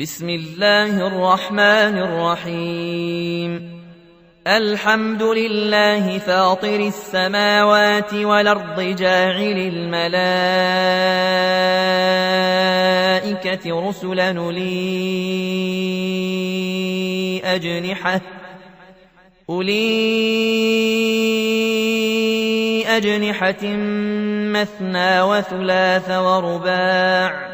بسم الله الرحمن الرحيم. الحمد لله فاطر السماوات والأرض جاعل الملائكة رسلا لي أجنحة. أولي أجنحة مثنى وثلاث ورباع.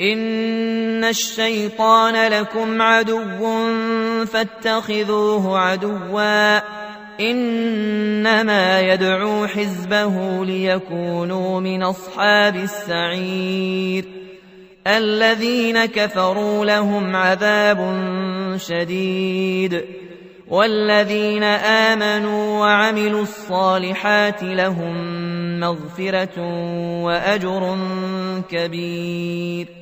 إن الشيطان لكم عدو فاتخذوه عدوا إنما يدعو حزبه ليكونوا من أصحاب السعير الذين كفروا لهم عذاب شديد والذين آمنوا وعملوا الصالحات لهم مغفرة وأجر كبير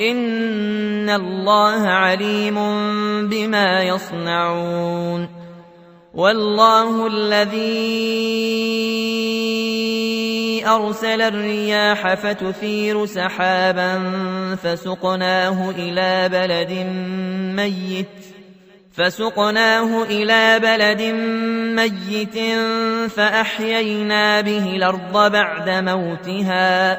إن الله عليم بما يصنعون والله الذي أرسل الرياح فتثير سحابا فسقناه إلى بلد ميت فسقناه إلى بلد ميت فأحيينا به الأرض بعد موتها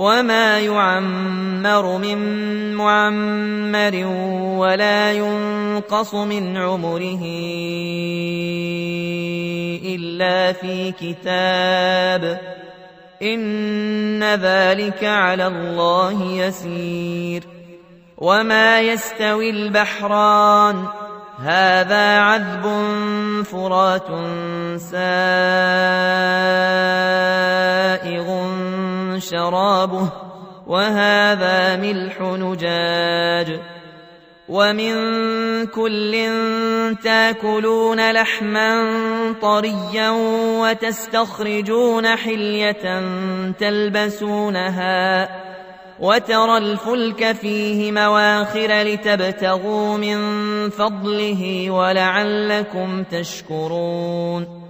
وما يعمر من معمر ولا ينقص من عمره إلا في كتاب إن ذلك على الله يسير وما يستوي البحران هذا عذب فرات سائغ شرابه وهذا ملح نجاج. ومن كل تاكلون لحما طريا وتستخرجون حلية تلبسونها وترى الفلك فيه مواخر لتبتغوا من فضله ولعلكم تشكرون.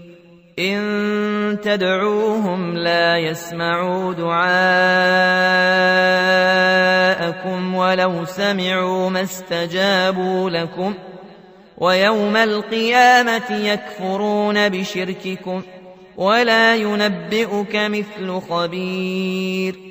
إن تدعوهم لا يسمعوا دعاءكم ولو سمعوا ما استجابوا لكم ويوم القيامة يكفرون بشرككم ولا ينبئك مثل خبير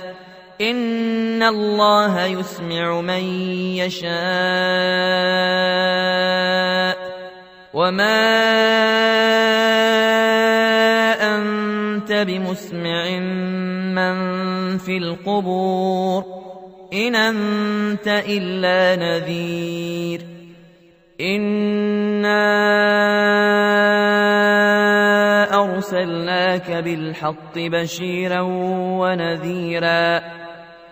ان الله يسمع من يشاء وما انت بمسمع من في القبور ان انت الا نذير انا ارسلناك بالحق بشيرا ونذيرا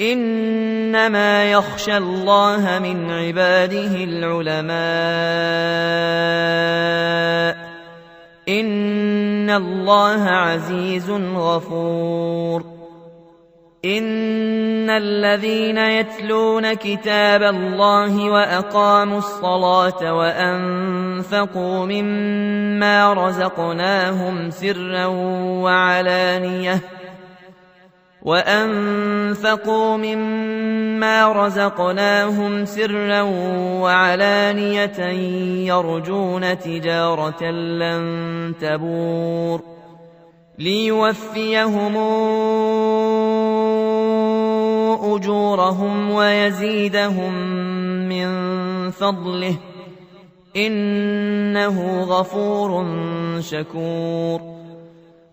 إنما يخشى الله من عباده العلماء. إن الله عزيز غفور. إن الذين يتلون كتاب الله وأقاموا الصلاة وأنفقوا مما رزقناهم سرا وعلانية وأنفقوا مما رزقناهم سرا وعلانية يرجون تجارة لن تبور ليوفيهم أجورهم ويزيدهم من فضله إنه غفور شكور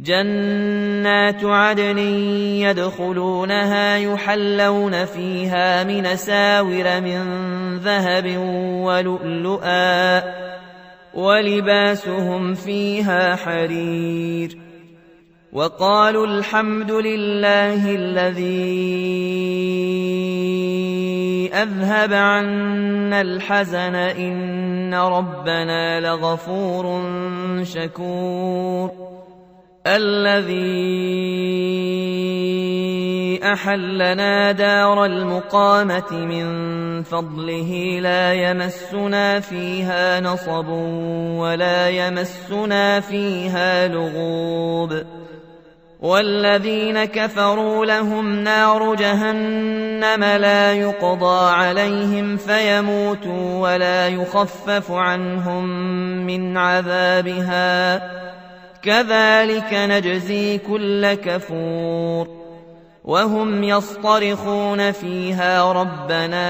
جنات عدن يدخلونها يحلون فيها من ساور من ذهب ولؤلؤا ولباسهم فيها حرير وقالوا الحمد لله الذي أذهب عنا الحزن إن ربنا لغفور شكور الذي أحلنا دار المقامة من فضله لا يمسنا فيها نصب ولا يمسنا فيها لغوب. والذين كفروا لهم نار جهنم لا يقضى عليهم فيموتوا ولا يخفف عنهم من عذابها. كذلك نجزي كل كفور وهم يصطرخون فيها ربنا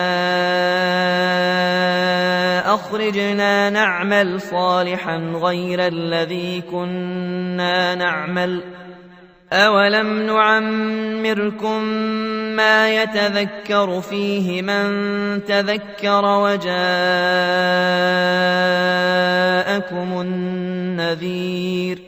أخرجنا نعمل صالحا غير الذي كنا نعمل ۖ أولم نعمركم ما يتذكر فيه من تذكر وجاءكم النذير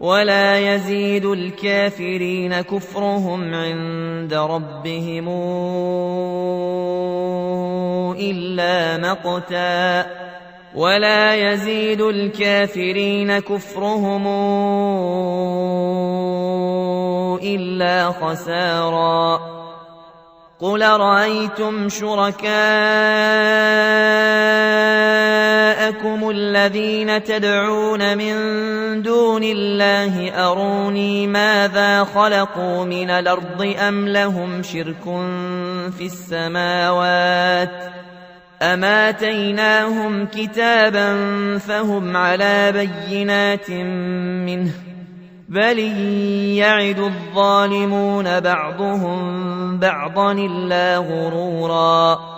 ولا يزيد الكافرين كفرهم عند ربهم إلا مقتاً. ولا يزيد الكافرين كفرهم إلا خسارا. قل رأيتم شركاءكم الذين تدعون من دون الله أروني ماذا خلقوا من الأرض أم لهم شرك في السماوات ۖ أماتيناهم كتابا فهم على بينات منه بل يعد الظالمون بعضهم بعضا إلا غرورا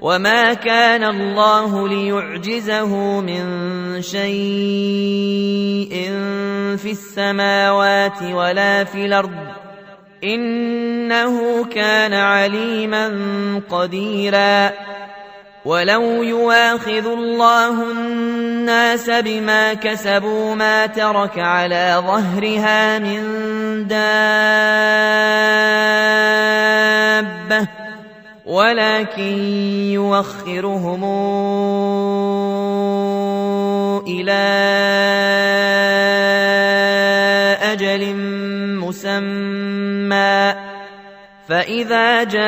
وما كان الله ليعجزه من شيء في السماوات ولا في الأرض انه كان عليما قديرا. ولو يواخذ الله الناس بما كسبوا ما ترك على ظهرها من دابه ولكن يوخرهم إلى أجل مسمى. فإذا جاء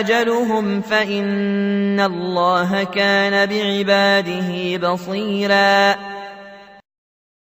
أجلهم فإن الله كان بعباده بصيراً.